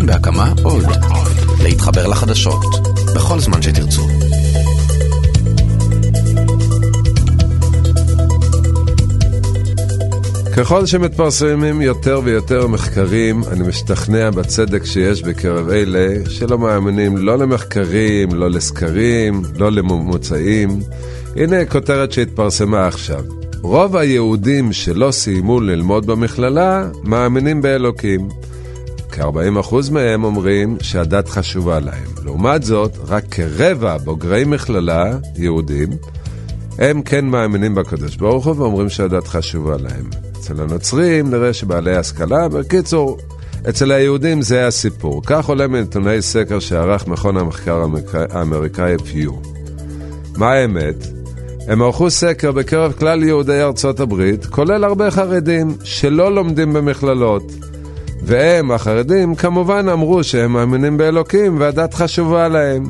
כאן בהקמה עוד. להתחבר לחדשות, בכל זמן שתרצו. ככל שמתפרסמים יותר ויותר מחקרים, אני משתכנע בצדק שיש בקרב אלה שלא מאמינים לא למחקרים, לא לסקרים, לא לממוצעים. הנה כותרת שהתפרסמה עכשיו. רוב היהודים שלא סיימו ללמוד במכללה מאמינים באלוקים. כ-40% מהם אומרים שהדת חשובה להם. לעומת זאת, רק כרבע בוגרי מכללה, יהודים, הם כן מאמינים בקדוש ברוך הוא ואומרים שהדת חשובה להם. אצל הנוצרים נראה שבעלי השכלה, בקיצור, אצל היהודים זה הסיפור. כך עולה מנתוני סקר שערך מכון המחקר האמריקאי פיו. מה האמת? הם ערכו סקר בקרב כלל יהודי ארצות הברית, כולל הרבה חרדים שלא לומדים במכללות. והם, החרדים, כמובן אמרו שהם מאמינים באלוקים והדת חשובה להם.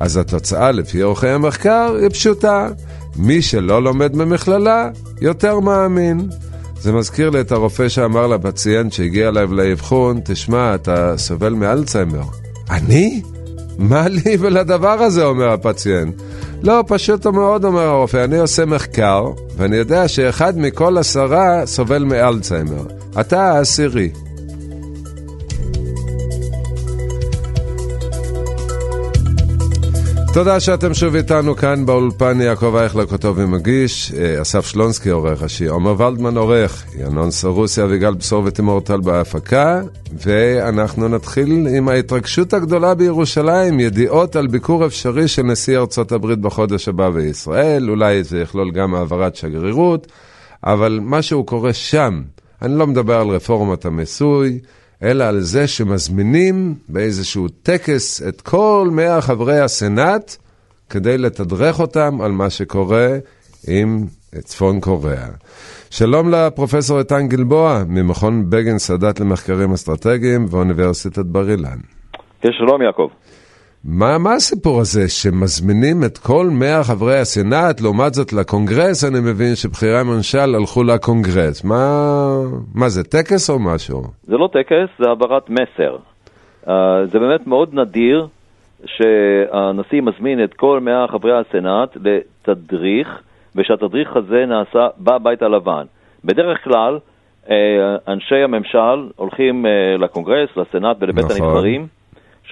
אז התוצאה לפי עורכי המחקר היא פשוטה. מי שלא לומד במכללה, יותר מאמין. זה מזכיר לי את הרופא שאמר לפציינט שהגיע אליו לאבחון, תשמע, אתה סובל מאלצהיימר. אני? מה לי ולדבר הזה, אומר הפציינט. לא, פשוט מאוד, אומר הרופא, אני עושה מחקר, ואני יודע שאחד מכל עשרה סובל מאלצהיימר. אתה העשירי. תודה שאתם שוב איתנו כאן באולפן, יעקב אייכלר כותב ומגיש, אה, אסף שלונסקי עורך ראשי, עומר ולדמן עורך, ינון סרוסי, אביגל בשור ותימור טל בהפקה, ואנחנו נתחיל עם ההתרגשות הגדולה בירושלים, ידיעות על ביקור אפשרי של נשיא ארצות הברית בחודש הבא בישראל, אולי זה יכלול גם העברת שגרירות, אבל משהו קורה שם, אני לא מדבר על רפורמת המיסוי, אלא על זה שמזמינים באיזשהו טקס את כל מאה חברי הסנאט כדי לתדרך אותם על מה שקורה עם צפון קוריאה. שלום לפרופסור איתן גלבוע, ממכון בגין סאדאת למחקרים אסטרטגיים ואוניברסיטת בר אילן. כן, שלום יעקב. מה, מה הסיפור הזה שמזמינים את כל מאה חברי הסנאט, לעומת זאת לקונגרס, אני מבין שבכירי הממשל הלכו לקונגרס. מה, מה זה, טקס או משהו? זה לא טקס, זה העברת מסר. Uh, זה באמת מאוד נדיר שהנשיא מזמין את כל מאה חברי הסנאט לתדריך, ושהתדריך הזה נעשה בבית הלבן. בדרך כלל, uh, אנשי הממשל הולכים uh, לקונגרס, לסנאט ולבית נכון. הנבחרים.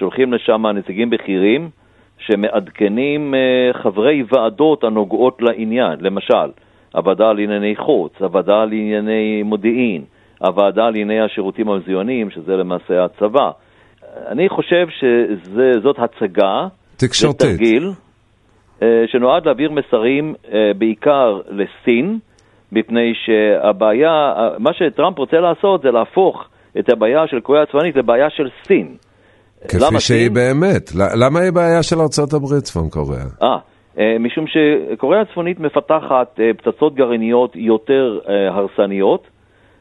שולחים לשם נציגים בכירים שמעדכנים אה, חברי ועדות הנוגעות לעניין, למשל, הוועדה לענייני חוץ, הוועדה לענייני מודיעין, הוועדה לענייני השירותים המזוינים, שזה למעשה הצבא. אני חושב שזאת הצגה, תקשורתית, זה תרגיל, אה, שנועד להעביר מסרים אה, בעיקר לסין, מפני שהבעיה, מה שטראמפ רוצה לעשות זה להפוך את הבעיה של קוריאה הצפונית לבעיה של סין. כפי שהיא? באמת. למה היא בעיה של ארה"ב, צפון קוריאה? אה, אה, משום שקוריאה הצפונית מפתחת אה, פצצות גרעיניות יותר אה, הרסניות,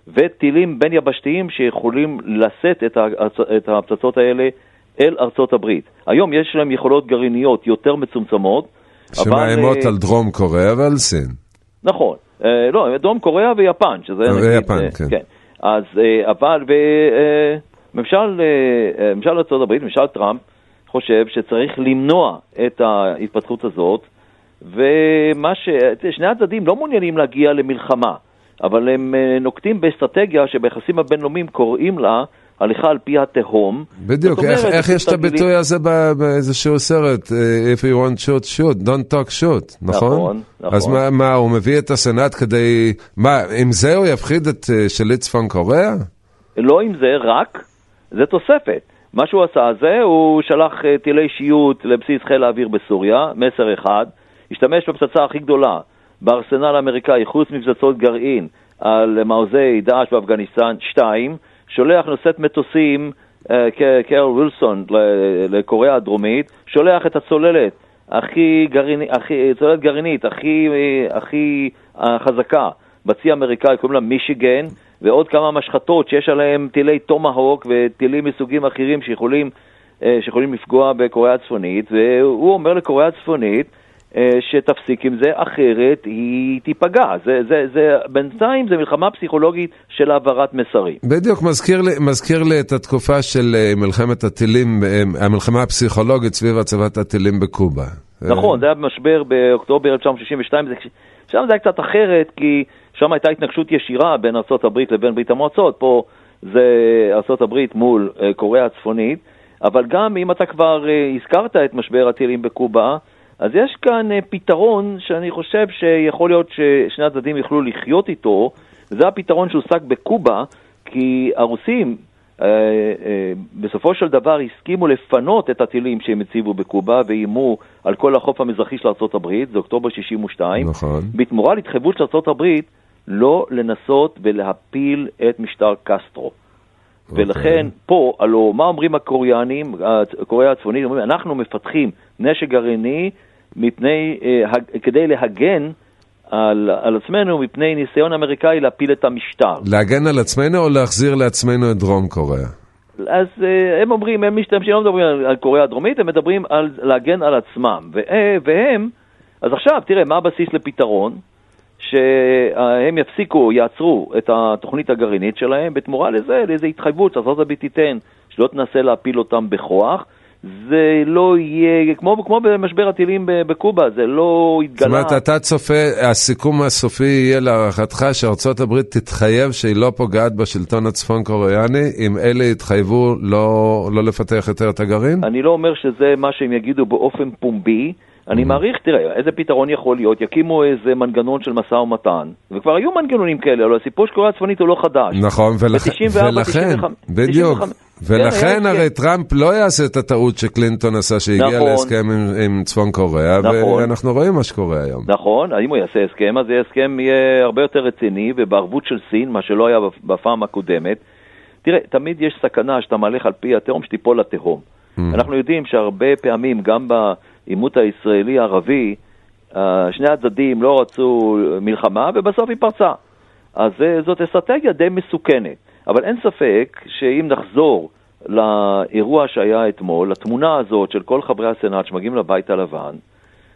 וטילים בין יבשתיים שיכולים לשאת את הפצצות האלה אל ארצות הברית. היום יש להם יכולות גרעיניות יותר מצומצמות. שמאיימות אבל... על דרום קוריאה ועל סין. נכון. לא, דרום קוריאה ויפן, שזה... ויפן, כן. כן. אז, אבל, ו... ממשל, אה, אה, ממשל ארה"ב, ממשל טראמפ, חושב שצריך למנוע את ההתפתחות הזאת, ומה ש... שני הצדדים לא מעוניינים להגיע למלחמה, אבל הם אה, נוקטים באסטרטגיה שביחסים הבינלאומיים קוראים לה הליכה על פי התהום. בדיוק, איך, איך יש את הביטוי הזה באיזשהו סרט, If you want shoot, shoot, don't talk shoot, נכון? נכון, נכון. אז מה, מה, הוא מביא את הסנאט כדי, מה, עם זה הוא יפחיד את שליט צפון קוריאה? לא עם זה, רק זה תוספת. מה שהוא עשה זה, הוא שלח אה, טילי שיוט לבסיס חיל האוויר בסוריה, מסר אחד, השתמש בפצצה הכי גדולה בארסנל האמריקאי, חוץ מפצצות גרעין, על מעוזי דאעש באפגניסטן, שתיים, שולח נושאת מטוסים, אה, קרל וילסון, לקוריאה הדרומית, שולח את הצוללת הכי גרעינית, הכי, צוללת גרעינית, הכי, אה, הכי חזקה בצי האמריקאי, קוראים לה מישיגן, ועוד כמה משחטות שיש עליהן טילי טומהוק וטילים מסוגים אחרים שיכולים, אה, שיכולים לפגוע בקוריאה הצפונית, והוא אומר לקוריאה הצפונית, אה, שתפסיק עם זה, אחרת היא תיפגע. זה, זה, זה, בינתיים זה מלחמה פסיכולוגית של העברת מסרים. בדיוק, מזכיר לי, מזכיר לי את התקופה של אה, מלחמת הטילים, המלחמה הפסיכולוגית סביב הצבת הטילים בקובה. נכון, זה היה משבר באוקטובר 1962, זה, שם זה היה קצת אחרת, כי שם הייתה התנגשות ישירה בין ארה"ב לבין ברית המועצות, פה זה ארה"ב מול קוריאה הצפונית, אבל גם אם אתה כבר הזכרת את משבר הטילים בקובה, אז יש כאן אה, פתרון שאני חושב שיכול להיות ששני הצדדים יוכלו לחיות איתו, וזה הפתרון שהושג בקובה, כי הרוסים אה, אה, בסופו של דבר הסכימו לפנות את הטילים שהם הציבו בקובה ואיימו על כל החוף המזרחי של ארה"ב, זה אוקטובר 62, נכון. בתמורה להתחייבות של ארה"ב לא לנסות ולהפיל את משטר קסטרו. אוקיי. ולכן פה, הלו, מה אומרים הקוריאנים, קוריאה הצפונית, אומרים, אנחנו מפתחים נשק גרעיני מפני, uh, כדי להגן על, על עצמנו מפני ניסיון אמריקאי להפיל את המשטר. להגן על עצמנו או להחזיר לעצמנו את דרום קוריאה? אז uh, הם אומרים, הם משתמשים, לא מדברים על, על קוריאה הדרומית, הם מדברים על להגן על עצמם. ו, והם, אז עכשיו, תראה, מה הבסיס לפתרון? שהם יפסיקו, יעצרו את התוכנית הגרעינית שלהם, בתמורה לזה, לאיזו התחייבות שארצות הברית תיתן, שלא תנסה להפיל אותם בכוח. זה לא יהיה, כמו, כמו במשבר הטילים בקובה, זה לא יתגלה. זאת אומרת, אתה צופה, הסיכום הסופי יהיה להערכתך שארצות הברית תתחייב שהיא לא פוגעת בשלטון הצפון קוריאני, אם אלה יתחייבו לא, לא לפתח יותר את הגרעין? אני לא אומר שזה מה שהם יגידו באופן פומבי. אני mm-hmm. מעריך, תראה, איזה פתרון יכול להיות? יקימו איזה מנגנון של משא ומתן, וכבר היו מנגנונים כאלה, אבל הסיפור של קוריאה הצפונית הוא לא חדש. נכון, ולכן, בדיוק, ולכן כן, הרי טראמפ לא יעשה את הטעות שקלינטון עשה, שהגיע נכון. להסכם עם צפון קוריאה, נכון. ואנחנו רואים מה שקורה היום. נכון, אם הוא יעשה הסכם, אז ההסכם יהיה הרבה יותר רציני, ובערבות של סין, מה שלא היה בפעם הקודמת. תראה, תמיד יש סכנה שאתה מהלך על פי התהום, שתיפול לתהום. Mm. אנחנו יודעים שהרבה פעמים, גם בעימות הישראלי-ערבי, אה, שני הצדדים לא רצו מלחמה, ובסוף היא פרצה. אז זאת אסטרטגיה די מסוכנת. אבל אין ספק שאם נחזור לאירוע שהיה אתמול, לתמונה הזאת של כל חברי הסנאט שמגיעים לבית הלבן,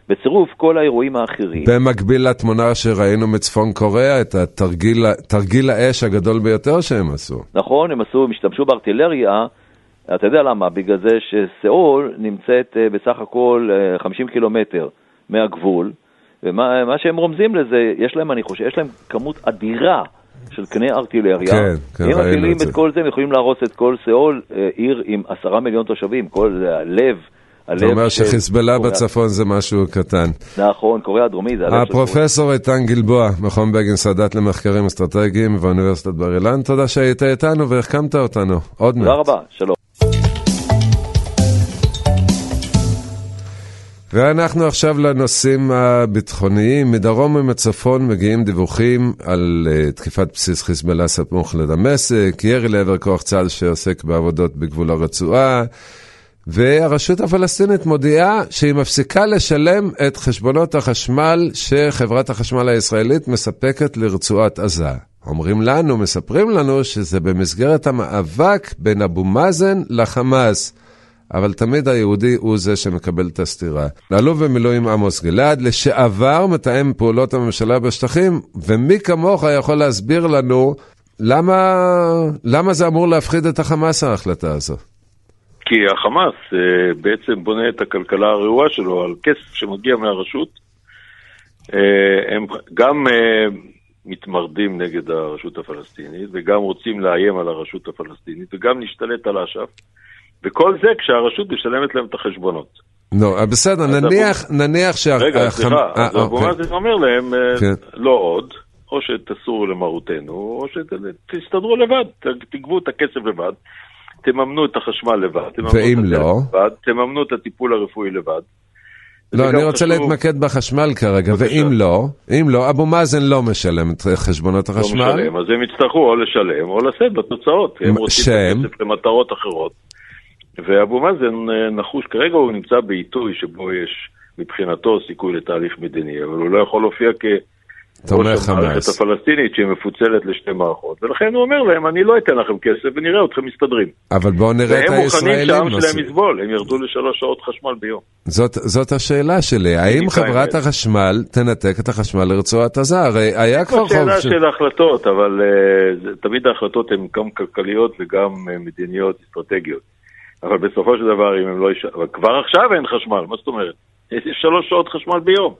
בצירוף כל האירועים האחרים. במקביל לתמונה שראינו מצפון קוריאה, את התרגיל האש הגדול ביותר שהם עשו. נכון, הם עשו, הם השתמשו בארטילריה, אתה יודע למה? בגלל זה שסאול נמצאת אה, בסך הכל 50 אה, קילומטר מהגבול, ומה שהם רומזים לזה, יש להם, אני חושב, יש להם כמות אדירה של קנה ארטילריה. כן, כן, אם מפעילים את כל זה, הם יכולים להרוס את כל סאול, אה, עיר עם עשרה מיליון תושבים, כל זה הלב. אתה אומר שחיזבאללה בצפון זה משהו קטן. נכון, קוריאה הדרומית זה הלב של הפרופסור איתן גלבוע, מכון בגין סאדאת למחקרים אסטרטגיים באוניברסיטת בר אילן, תודה שהיית איתנו והחכמת אותנו. עוד מעט. תודה רבה, שלום. ואנחנו עכשיו לנושאים הביטחוניים. מדרום ומצפון מגיעים דיווחים על uh, תקיפת בסיס חיזבאללה סמוך לדמשק, ירי לעבר כוח צה"ל שעוסק בעבודות בגבול הרצועה, והרשות הפלסטינית מודיעה שהיא מפסיקה לשלם את חשבונות החשמל שחברת החשמל הישראלית מספקת לרצועת עזה. אומרים לנו, מספרים לנו, שזה במסגרת המאבק בין אבו מאזן לחמאס. אבל תמיד היהודי הוא זה שמקבל את הסתירה. לאלוף במילואים עמוס גלעד, לשעבר מתאם פעולות הממשלה בשטחים, ומי כמוך יכול להסביר לנו למה, למה זה אמור להפחיד את החמאס ההחלטה הזו? כי החמאס uh, בעצם בונה את הכלכלה הרעועה שלו על כסף שמגיע מהרשות. Uh, הם גם uh, מתמרדים נגד הרשות הפלסטינית, וגם רוצים לאיים על הרשות הפלסטינית, וגם להשתלט על אש"ף. וכל זה כשהרשות משלמת להם את החשבונות. לא, בסדר, נניח, נניח שה... רגע, סליחה, אז אבו אוקיי. מאזן אומר להם, כן. לא עוד, או שתסורו למרותנו, או שתסתדרו לבד, תגבו את הכסף לבד, תממנו את החשמל לבד, ואם לא? לבד, תממנו את הטיפול הרפואי לבד. לא, אני רוצה חשוב... להתמקד בחשמל כרגע, ואם לא, אם לא, אבו מאזן לא משלם את חשבונות החשמל. לא משלם, אז הם יצטרכו או לשלם או לשאת בתוצאות. הם רוצים את הכסף למטרות אחרות. ואבו מאזן אה, נחוש, כרגע הוא נמצא בעיתוי שבו יש מבחינתו סיכוי לתהליך מדיני, אבל הוא לא יכול להופיע כ... תומך המערכת. הפלסטינית שהיא מפוצלת לשתי מערכות, ולכן הוא אומר להם, אני לא אתן לכם כסף ונראה אתכם מסתדרים. אבל בואו נראה את והם מוכנים הישראלים שהעם שלהם. יסבול, הם ירדו לשלוש שעות חשמל ביום. זאת, זאת השאלה שלי, האם חברת האמת. החשמל תנתק את החשמל לרצועת עזה? הרי היה כבר זו חוב שאלה של... החלטות, אבל uh, תמיד ההחלטות הן גם כלכליות וגם uh, מדיניות אסטרטגיות. אבל בסופו של דבר, אם הם לא יש... אבל כבר עכשיו אין חשמל, מה זאת אומרת? יש שלוש שעות חשמל ביום.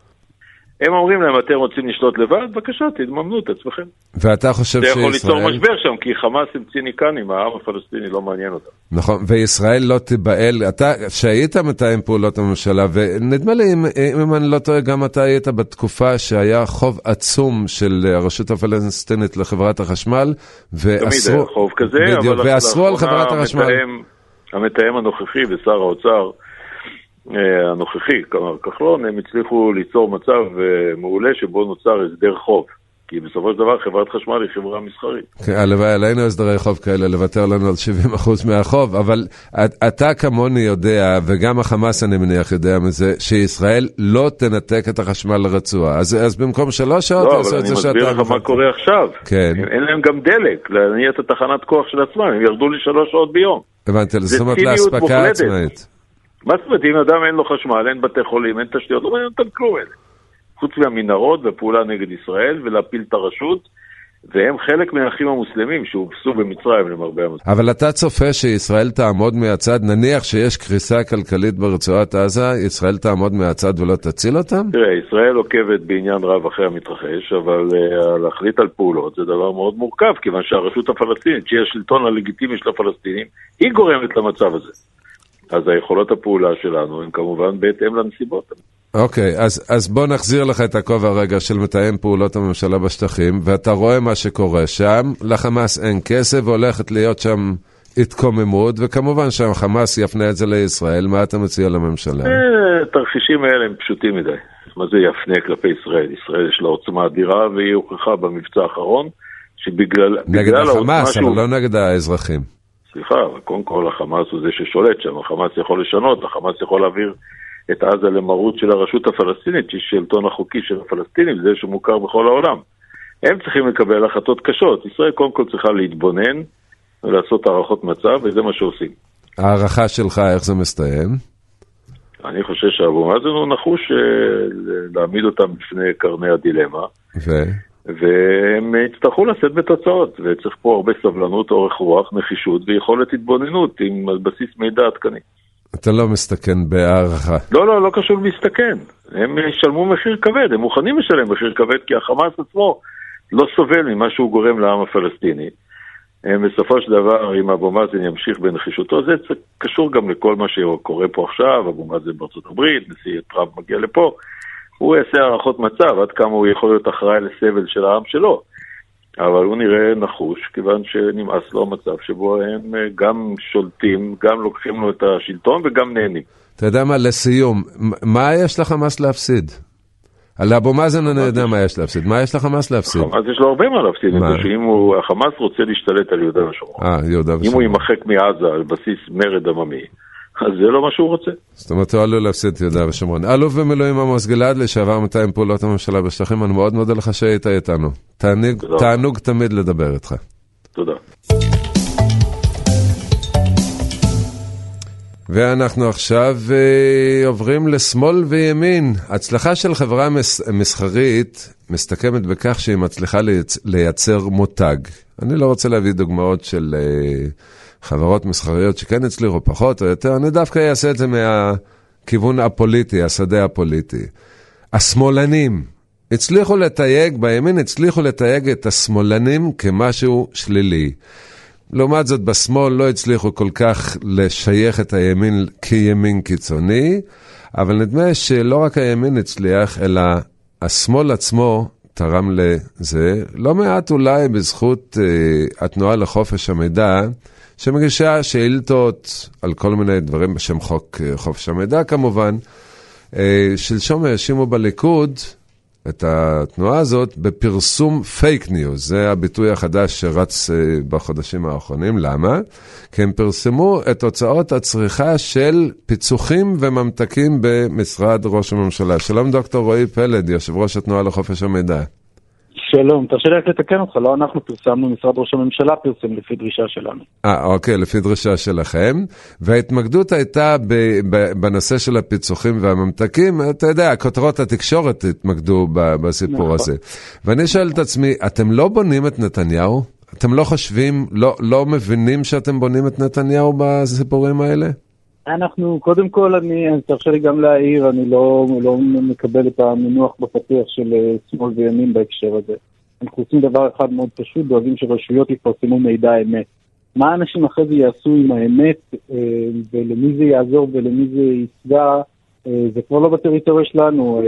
הם אומרים להם, אתם רוצים לשלוט לבד? בבקשה, תממנו את עצמכם. ואתה חושב זה יכול ליצור שישראל... משבר שם, כי חמאס הם ציניקנים, העם הפלסטיני לא מעניין אותם. נכון, וישראל לא תיבהל, אתה, שהיית מתאם פעולות הממשלה, ונדמה לי, אם, אם אני לא טועה, גם אתה היית בתקופה שהיה חוב עצום של הרשות הפלסטינית לחברת החשמל, תמיד ואסרו, היה חוב כזה, בדיוק, אבל ואסרו על חברת החשמל. המתאם- המתאם הנוכחי ושר האוצר אה, הנוכחי, כלומר כחלון, הם הצליחו ליצור מצב אה, מעולה שבו נוצר הסדר חוב. כי בסופו של דבר חברת חשמל היא חברה מסחרית. כן, הלוואי עלינו הסדרי חוב כאלה, לוותר לנו על 70% מהחוב, אבל את- אתה כמוני יודע, וגם החמאס אני מניח יודע מזה, שישראל לא תנתק את החשמל לרצועה. אז, אז במקום שלוש שעות, לא, אבל אני מסביר לך מה. קורה עכשיו. כן. אין להם גם דלק להניע את התחנת כוח של עצמם, הם ירדו לשלוש שעות ביום. הבנתי, זאת אומרת מוחלטת. עצמאית. מה זאת אומרת, אם אדם אין לו חשמל, אין בתי חולים, אין תשתיות, לא מעניין אותם כלום אלה. חוץ מהמנהרות והפעולה נגד ישראל ולהפיל את הרשות, והם חלק מהאחים המוסלמים שהובסו במצרים למרבה המזל. אבל אתה צופה שישראל תעמוד מהצד, נניח שיש קריסה כלכלית ברצועת עזה, ישראל תעמוד מהצד ולא תציל אותם? תראה, ישראל עוקבת בעניין רב אחרי המתרחש, אבל uh, להחליט על פעולות זה דבר מאוד מורכב, כיוון שהרשות הפלסטינית, שהיא השלטון הלגיטימי של הפלסטינים, היא גורמת למצב הזה. אז היכולות הפעולה שלנו הן כמובן בהתאם לנסיבות. אוקיי, אז, אז בוא נחזיר לך את הכובע רגע של מתאם פעולות הממשלה בשטחים, ואתה רואה מה שקורה שם, לחמאס אין כסף, והולכת להיות שם התקוממות, וכמובן שהחמאס יפנה את זה לישראל, מה אתה מציע לממשלה? אה, התרחישים האלה הם פשוטים מדי. מה זה יפנה כלפי ישראל? ישראל יש לה עוצמה אדירה, והיא הוכחה במבצע האחרון, שבגלל נגד החמאס, שהוא- אבל לא נגד האזרחים. סליחה, אבל קודם כל החמאס הוא זה ששולט שם, החמאס יכול לשנות, החמאס יכול להעביר את עזה למרות של הרשות הפלסטינית, שהיא שלטון החוקי של הפלסטינים, זה שמוכר בכל העולם. הם צריכים לקבל החלטות קשות. ישראל קודם כל צריכה להתבונן ולעשות הערכות מצב, וזה מה שעושים. הערכה שלך, איך זה מסתיים? אני חושב שאבו מאזן הוא נחוש אה, להעמיד אותם בפני קרני הדילמה, ו... והם יצטרכו לשאת בתוצאות, וצריך פה הרבה סבלנות, אורך רוח, נחישות ויכולת התבוננות עם בסיס מידע עדכני. אתה לא מסתכן בהערכה. לא, לא, לא קשור להסתכן. הם ישלמו מחיר כבד, הם מוכנים לשלם מחיר כבד כי החמאס עצמו לא סובל ממה שהוא גורם לעם הפלסטיני. הם בסופו של דבר, אם אבו מאזן ימשיך בנחישותו, זה קשור גם לכל מה שקורה פה עכשיו, אבו מאזן בארצות הברית, נשיא טראמפ מגיע לפה, הוא יעשה הערכות מצב עד כמה הוא יכול להיות אחראי לסבל של העם שלו. אבל הוא נראה נחוש, כיוון שנמאס לו המצב שבו הם אה, גם שולטים, גם לוקחים לו את השלטון וגם נהנים. אתה יודע מה, לסיום, מה יש לחמאס להפסיד? על אבו מאזן אני יודע מה יש להפסיד, מה יש לחמאס להפסיד? חמאס יש לו הרבה מה להפסיד, שאם הוא, החמאס רוצה להשתלט על יהודה ושומרון, אה, אם הוא. יימחק מעזה על בסיס מרד עממי, אז זה לא מה שהוא רוצה. זאת אומרת, הוא עלול להפסיד את יהודה ושומרון. אלוף במילואים עמוס גלעד, לשעבר מתאם פעולות הממשלה בשטחים, אני מאוד מודה לך שהיית איתנו. תענוג. תענוג תמיד לדבר איתך. תודה. ואנחנו עכשיו אה, עוברים לשמאל וימין. הצלחה של חברה מס, מסחרית מסתכמת בכך שהיא מצליחה לייצ, לייצר מותג. אני לא רוצה להביא דוגמאות של אה, חברות מסחריות שכן הצליחו פחות או יותר, אני דווקא אעשה את זה מהכיוון הפוליטי, השדה הפוליטי. השמאלנים הצליחו לתייג, בימין הצליחו לתייג את השמאלנים כמשהו שלילי. לעומת זאת, בשמאל לא הצליחו כל כך לשייך את הימין כימין קיצוני, אבל נדמה שלא רק הימין הצליח, אלא השמאל עצמו תרם לזה, לא מעט אולי בזכות אה, התנועה לחופש המידע, שמגישה שאילתות על כל מיני דברים בשם חוק אה, חופש המידע כמובן. אה, שלשום האשימו בליכוד את התנועה הזאת בפרסום פייק ניוז, זה הביטוי החדש שרץ אה, בחודשים האחרונים. למה? כי הם פרסמו את הוצאות הצריכה של פיצוחים וממתקים במשרד ראש הממשלה. שלום דוקטור רועי פלד, יושב ראש התנועה לחופש המידע. שלום, תרשה לי רק לתקן אותך, לא אנחנו פרסמנו, משרד ראש הממשלה פרסם לפי דרישה שלנו. אה, אוקיי, לפי דרישה שלכם. וההתמקדות הייתה ב, ב, בנושא של הפיצוחים והממתקים, אתה יודע, כותרות התקשורת התמקדו ב, בסיפור נכון. הזה. ואני שואל את עצמי, אתם לא בונים את נתניהו? אתם לא חושבים, לא, לא מבינים שאתם בונים את נתניהו בסיפורים האלה? אנחנו, קודם כל, אני, תרשה לי גם להעיר, אני לא, לא מקבל את המינוח בפתיח של אה, שמאל וימין בהקשר הזה. אנחנו עושים דבר אחד מאוד פשוט, דואגים שרשויות יפרסמו מידע אמת. מה האנשים אחרי זה יעשו עם האמת, אה, ולמי זה יעזור ולמי זה יפגע, אה, זה כבר לא בטריטוריה שלנו.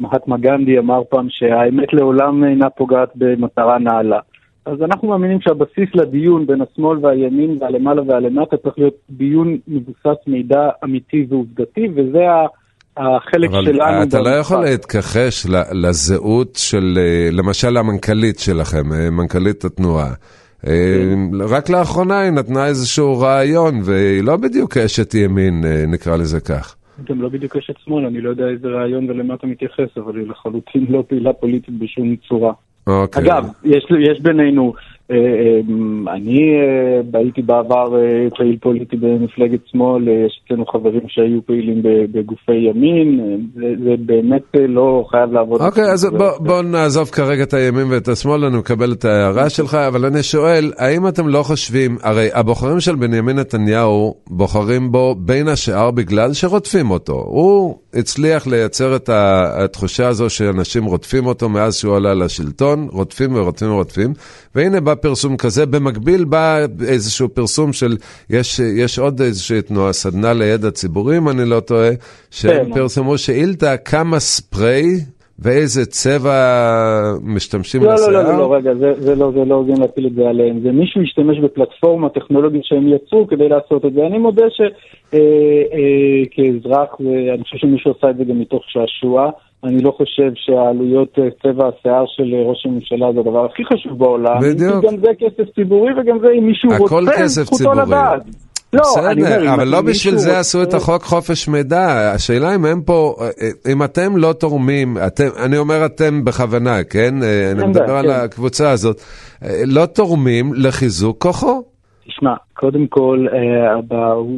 מהטמה גנדי אמר פעם שהאמת לעולם אינה פוגעת במטרה נעלה. אז אנחנו מאמינים שהבסיס לדיון בין השמאל והימין והלמעלה והלמטה צריך להיות דיון מבוסס מידע אמיתי ועובדתי, וזה ה- החלק אבל שלנו. אתה לא יכול. להתכחש לזהות של, אה, למשל המנכ"לית שלכם, אה, מנכ"לית התנועה. אה, רק לאחרונה היא נתנה איזשהו רעיון, והיא לא בדיוק אשת ימין, נקרא לזה כך. גם לא בדיוק אשת שמאל, אני לא יודע איזה רעיון ולמה אתה מתייחס, אבל היא לחלוטין לא פעילה פוליטית בשום צורה. אוקיי. אגב, יש, יש בינינו, אני אה, הייתי בעבר אה, פעיל פוליטי במפלגת שמאל, אה, יש אצלנו חברים שהיו פעילים בגופי ימין, אה, זה, זה באמת אה, לא חייב לעבוד. אוקיי, אז זה- בוא, בוא נעזוב כרגע את הימין ואת השמאל, אני מקבל את ההערה שלך, אבל אני שואל, האם אתם לא חושבים, הרי הבוחרים של בנימין נתניהו בוחרים בו בין השאר בגלל שרודפים אותו. הוא הצליח לייצר את התחושה הזו שאנשים רודפים אותו מאז שהוא עלה לשלטון, רודפים ורודפים ורודפים, והנה בא פרסום כזה, במקביל בא איזשהו פרסום של, יש, יש עוד איזושהי תנועה, סדנה לידע ציבורי, אם אני לא טועה, שהם כן. פרסמו שאילתה כמה ספרי ואיזה צבע משתמשים לא, לא, לשיער. לא, לא, לא, רגע, זה, זה לא, זה לא הוגן להפיל את זה עליהם. זה מישהו השתמש בפלטפורמה טכנולוגית שהם יצרו כדי לעשות את זה. אני מודה שכאזרח, אני חושב שמישהו עשה את זה גם מתוך שעשוע. אני לא חושב שהעלויות אה, צבע השיער של אה, ראש הממשלה זה הדבר הכי חשוב בעולם. בדיוק. כי גם זה כסף ציבורי וגם זה אם מישהו רוצה, זכותו. לדעת. לא, בסדר, אבל לא בשביל זה עשו את החוק חופש מידע. השאלה אם הם פה, אם אתם לא תורמים, אתם, אני אומר אתם בכוונה, כן? אני מדבר על כן. הקבוצה הזאת. לא תורמים לחיזוק כוחו. תשמע, קודם כל, אה,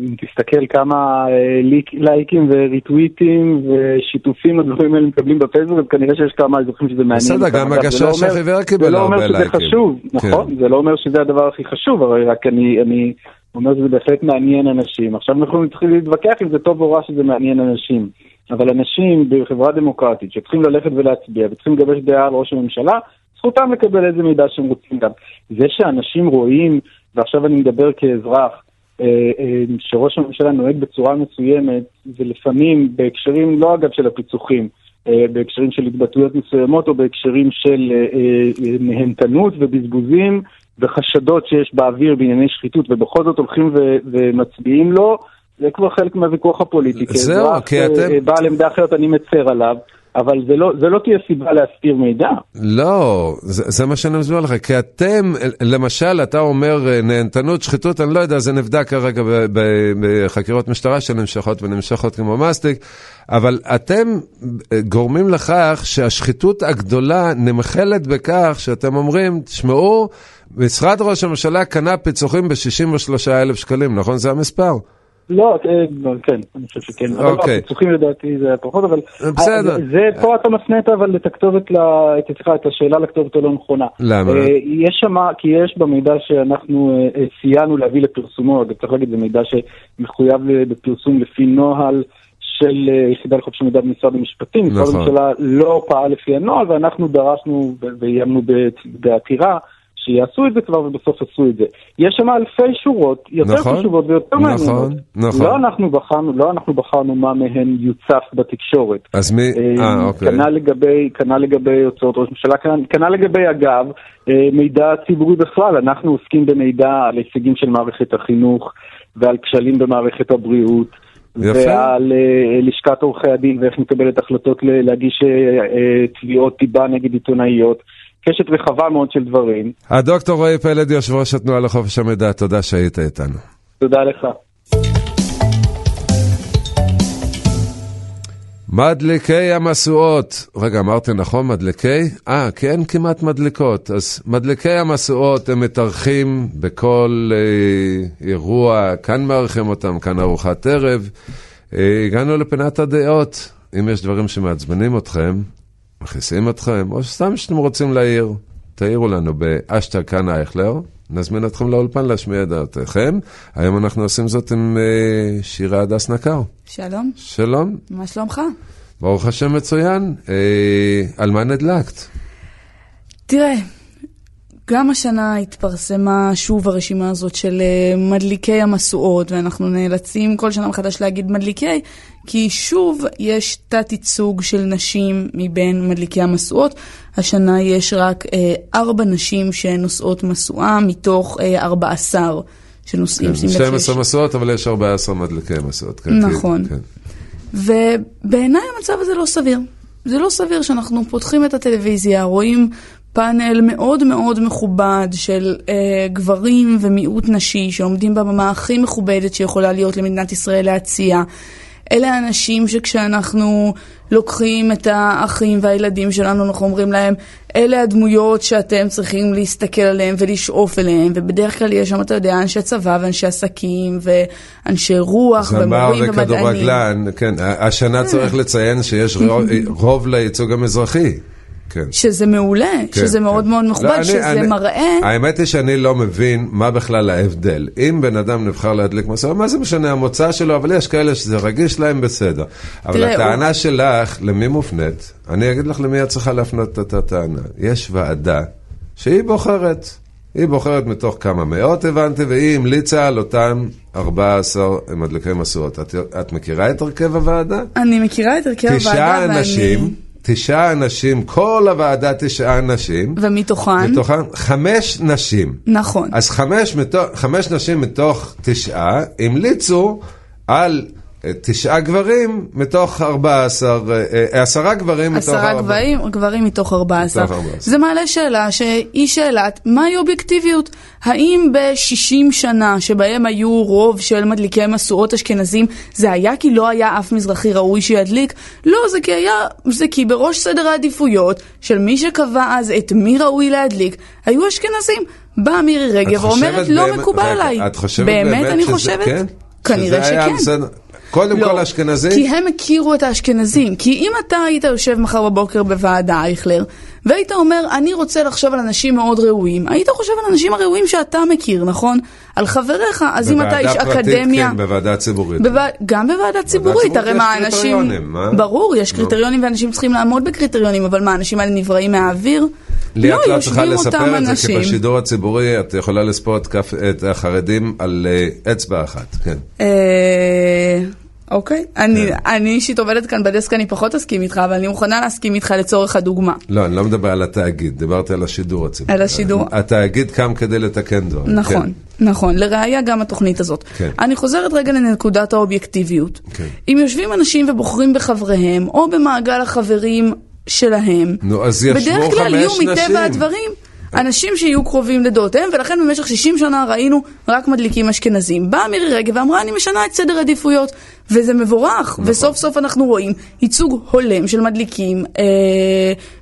אם תסתכל כמה אה, לייקים וריטוויטים ושיתופים הדברים האלה מקבלים בפייסבוק, אז כנראה שיש כמה אזרחים שזה מעניין. בסדר. גם הגשש זה לא אומר- החיוור קיבל זה לא הרבה אומר שזה לייקים. חשוב, נכון? זה לא אומר שזה הדבר הכי חשוב, אבל רק אני, אני אומר שזה בהחלט מעניין אנשים. עכשיו אנחנו יכולים להתחיל להתווכח אם זה טוב או רע שזה מעניין אנשים. אבל אנשים בחברה דמוקרטית שצריכים ללכת ולהצביע וצריכים לגבש דעה על ראש הממשלה, זכותם לקבל איזה מידע שהם רוצים גם. זה שאנשים רואים, ועכשיו אני מדבר כאזרח, אה, אה, שראש הממשלה נוהג בצורה מסוימת, ולפעמים בהקשרים, לא אגב של הפיצוחים, אה, בהקשרים של התבטאויות מסוימות או בהקשרים של נהנתנות ובזבוזים וחשדות שיש באוויר בענייני שחיתות, ובכל זאת הולכים ו- ומצביעים לו, זה כבר חלק מהוויכוח הפוליטי. זהו, כי אתם- בעל עמדה אחרת אני מצר עליו, אבל זה לא, זה לא תהיה סיבה להסתיר מידע. לא, זה, זה מה שאני מסביר לך, כי אתם, למשל, אתה אומר אה, נהנתנות, שחיתות, אני לא יודע, זה נבדק כרגע בחקירות משטרה שנמשכות ונמשכות כמו מסטיק, אבל אתם אה, גורמים לכך שהשחיתות הגדולה נמחלת בכך שאתם אומרים, תשמעו, משרד ראש הממשלה קנה פיצוחים ב-63 אלף שקלים, נכון? זה המספר. לא, אה, כן, אני חושב שכן. אבל לא, אוקיי. הפיצוחים לדעתי זה פחות, אבל... בסדר. אה, זה, פה אתה מפנה את אבל את הכתובת, סליחה, את השאלה לכתובת הלא נכונה. למה? אה, יש שם, כי יש במידע שאנחנו אה, אה, סייענו להביא לפרסומו, אגב, צריך להגיד, זה מידע שמחויב בפרסום לפי נוהל. של אה, יחידה לחופש המידע במשרד המשפטים, משרד נכון. הממשלה לא פעל לפי הנוהל ואנחנו דרשנו ואיימנו בעתירה שיעשו את זה כבר ובסוף עשו את זה. יש שם אלפי שורות, יותר נכון, חשובות ויותר נכון, מעניינות. נכון. לא אנחנו בחרנו, לא אנחנו בחרנו מה מהן יוצף בתקשורת. אז מי, אה, אוקיי. כנ"ל לגבי, כנ"ל לגבי הוצאות ראש ממשלה, כנ"ל- כנ"ל לגבי אגב, אה, מידע ציבורי בכלל, אנחנו עוסקים במידע על הישגים של מערכת החינוך ועל כשלים במערכת הבריאות. יפה. ועל אה, לשכת עורכי הדין ואיך מקבלת החלטות להגיש אה, אה, תביעות דיבה נגד עיתונאיות. קשת רחבה מאוד של דברים. הדוקטור רועי פלד, יושב ראש התנועה לחופש המידע, תודה שהיית איתנו. תודה לך. מדליקי המשואות. רגע, אמרתי נכון, מדליקי? אה, כי אין כמעט מדליקות. אז מדליקי המשואות הם מתארחים בכל אה, אירוע, כאן מארחים אותם, כאן ארוחת ערב. אה, הגענו לפינת הדעות. אם יש דברים שמעצבנים אתכם, מכניסים אתכם, או סתם שאתם רוצים להעיר, תעירו לנו באשטג כאן אייכלר. נזמין אתכם לאולפן להשמיע את דעתכם. היום אנחנו עושים זאת עם אה, שירה הדס נקר. שלום, שלום, מה שלומך? ברוך השם מצוין. אה, על מה נדלקת? תראה, גם השנה התפרסמה שוב הרשימה הזאת של אה, מדליקי המשואות, ואנחנו נאלצים כל שנה מחדש להגיד מדליקי, כי שוב יש תת-ייצוג של נשים מבין מדליקי המשואות. השנה יש רק אה, ארבע נשים שנושאות משואה מתוך אה, ארבע עשר שנושאים. כן, שים לב 12 שיש- מסעות, אבל יש 14 מדליקי מסעות. כן, נכון. כן. ובעיניי המצב הזה לא סביר. זה לא סביר שאנחנו פותחים את הטלוויזיה, רואים פאנל מאוד מאוד מכובד של אה, גברים ומיעוט נשי שעומדים בבמה הכי מכובדת שיכולה להיות למדינת ישראל להציע. אלה האנשים שכשאנחנו לוקחים את האחים והילדים שלנו, אנחנו אומרים להם, אלה הדמויות שאתם צריכים להסתכל עליהם ולשאוף אליהם, ובדרך כלל יש שם, אתה יודע, אנשי צבא ואנשי עסקים ואנשי רוח זמר ומורים ומדענים. וכדורגלן, כן. השנה צריך לציין שיש רוב- רוב לייצוג המזרחי. כן. שזה מעולה, כן, שזה כן. מאוד מאוד לא, מכובד, אני- שזה אני- מראה... האמת היא שאני לא מבין מה בכלל ההבדל. אם בן אדם נבחר להדליק מסורת, מה זה משנה המוצא שלו, אבל יש כאלה שזה רגיש להם בסדר. אבל תראה, הטענה שלך, למי מופנית? אני אגיד לך למי את צריכה להפנות את הטענה. יש ועדה שהיא בוחרת. היא בוחרת מתוך כמה מאות, הבנתי, והיא המליצה על אותם 14 מדליקי מסורות. את, את מכירה את הרכב הוועדה? אני מכירה את הרכב הוועדה, תשעה ואני... אנשים, תשעה אנשים, כל הוועדה תשעה אנשים. ומתוכן, מתוכן חמש נשים. נכון. אז חמש, מתוך, חמש נשים מתוך תשעה המליצו על תשעה גברים מתוך ארבע עשר, אה, אה, עשרה גברים מתוך עשרה ארבע- גברים, גברים מתוך 14. מתוך 14. זה מעלה שאלה שהיא שאלת מהי אובייקטיביות? האם ב-60 שנה שבהם היו רוב של מדליקי משואות אשכנזים, זה היה כי לא היה אף מזרחי ראוי שידליק? לא, זה כי היה, זה כי בראש סדר העדיפויות של מי שקבע אז את מי ראוי להדליק, היו אשכנזים. באה מירי רגב ואומרת, לא באמת- מקובל עליי. את חושבת באמת אני שזה- חושבת? כן? כנראה שכן. קודם לא, כל אשכנזים? כי הם הכירו את האשכנזים. כי אם אתה היית יושב מחר בבוקר בוועדה, אייכלר, והיית אומר, אני רוצה לחשוב על אנשים מאוד ראויים, היית חושב על האנשים הראויים שאתה מכיר, נכון? על חבריך. אז אם אתה איש פרטית, אקדמיה... כן, בוועדה ציבורית. בוו... גם בוועדה ציבורית, הרי מה, אנשים... קריטריונים, מה? ברור, יש. קריטריונים ואנשים צריכים לעמוד בקריטריונים, אבל מה, האנשים האלה נבראים מהאוויר? לי את לא צריכה לספר את זה, כי אנשים. בשידור הציבורי את יכולה לספור את כף- את החרדים על אה, אצבע אחת, כן. אה, אוקיי. אני כן. אני אישית עובדת כאן בדסק, אני פחות אסכים איתך, אבל אני מוכנה להסכים איתך לצורך הדוגמה. לא, אני לא מדבר על התאגיד, דיברתי על השידור הציבורי. על השידור. התאגיד קם כדי לתקן דברים. נכון, כן. נכון. לראיה גם התוכנית הזאת. כן. אני חוזרת רגע לנקודת האובייקטיביות. כן. אם יושבים אנשים ובוחרים בחבריהם, או במעגל החברים שלהם, נו, אז ישבו בדרך כלל יהיו חמש נשים. מטבע הדברים אנשים שיהיו קרובים לדעותיהם, ולכן במשך 60 שנה ראינו רק מדליקים אשכנזים. באה מירי רגב ואמרה, אני משנה את סדר עדיפויות, וזה מבורך, נכון. וסוף סוף אנחנו רואים ייצוג הולם של מדליקים אה,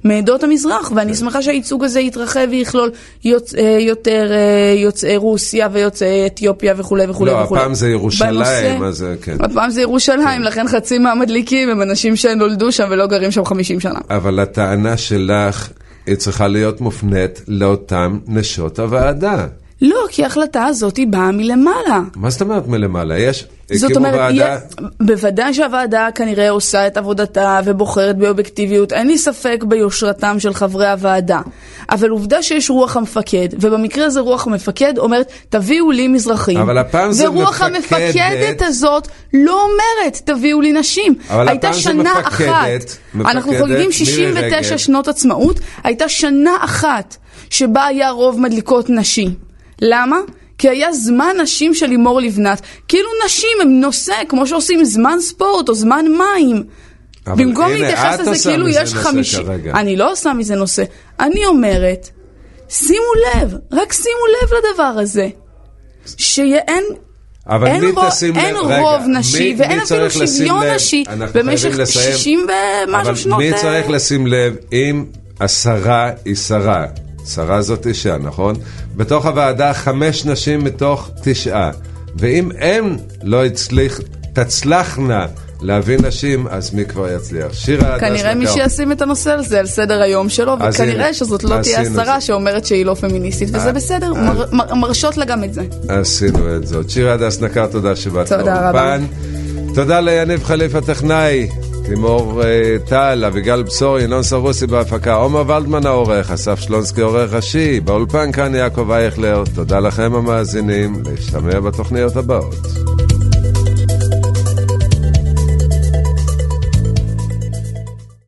מעדות המזרח, ואני כן. שמחה שהייצוג הזה יתרחב ויכלול יוצ, אה, יותר אה, יוצאי רוסיה ויוצאי אתיופיה וכולי וכולי לא, וכולי. הפעם זה ירושלים, בנושא- אז זה כן. הפעם זה ירושלים, לכן חצי מהמדליקים הם אנשים שנולדו שם ולא גרים שם 50 שנה. אבל הטענה שלך, היא צריכה להיות מופנית לאותן נשות הוועדה. לא, כי ההחלטה הזאת היא באה מלמעלה. מה זאת אומרת מלמעלה? יש, זאת אומרת, ועדה, בוודאי שהוועדה כנראה עושה את עבודתה ובוחרת באובייקטיביות, אין לי ספק ביושרתם של חברי הוועדה. אבל עובדה שיש רוח המפקד, ובמקרה הזה רוח המפקד אומרת, תביאו לי מזרחים. אבל הפעם זה ורוח מפקדת. המפקדת הזאת לא אומרת, תביאו לי נשים. אבל הייתה הפעם זה שנה מפקדת, אחת, אנחנו מפקדת, חוגגים מירי 69 רגב. שנות עצמאות, הייתה שנה אחת שבה היה רוב מדליקות נשים. למה? כי היה זמן נשים של לימור לבנת. כאילו נשים הם נושא, כמו שעושים זמן ספורט או זמן מים. במקום להתייחס לזה כאילו יש חמישים... אני לא עושה מזה נושא. אני אומרת, שימו לב, רק שימו לב לדבר הזה. שאין... אבל אין מי רוב- תשים אין לב, רגע, רוב נשי, מי- ואין מי אפילו לשים שוויון לב? נשי במשך חייבים לסיים. 60 ומשהו שנות... אבל מי אה, צריך לשים לב אם השרה היא שרה? שרה זאת אישה, נכון? בתוך הוועדה חמש נשים מתוך תשעה. ואם הן לא הצליח, תצלחנה להביא נשים, אז מי כבר יצליח? שירה הדס כנראה מי. שישים את הנושא הזה על סדר היום שלו, וכנראה שזאת לא תהיה השרה. שאומרת שהיא לא פמיניסטית, וזה בסדר, מר- מר- מרשות לה גם את זה. עשינו את זאת. שירה הדס נקר, תודה שבאת תודה רבה. לאולפן. תודה ליניב חליף הטכנאי, תימור אה, טל, אביגל בשור, ינון סרוסי בהפקה, עומר ולדמן העורך, אסף שלונסקי עורך ראשי, באולפן כאן יעקב אייכלר. תודה לכם המאזינים, להשתמע בתוכניות הבאות.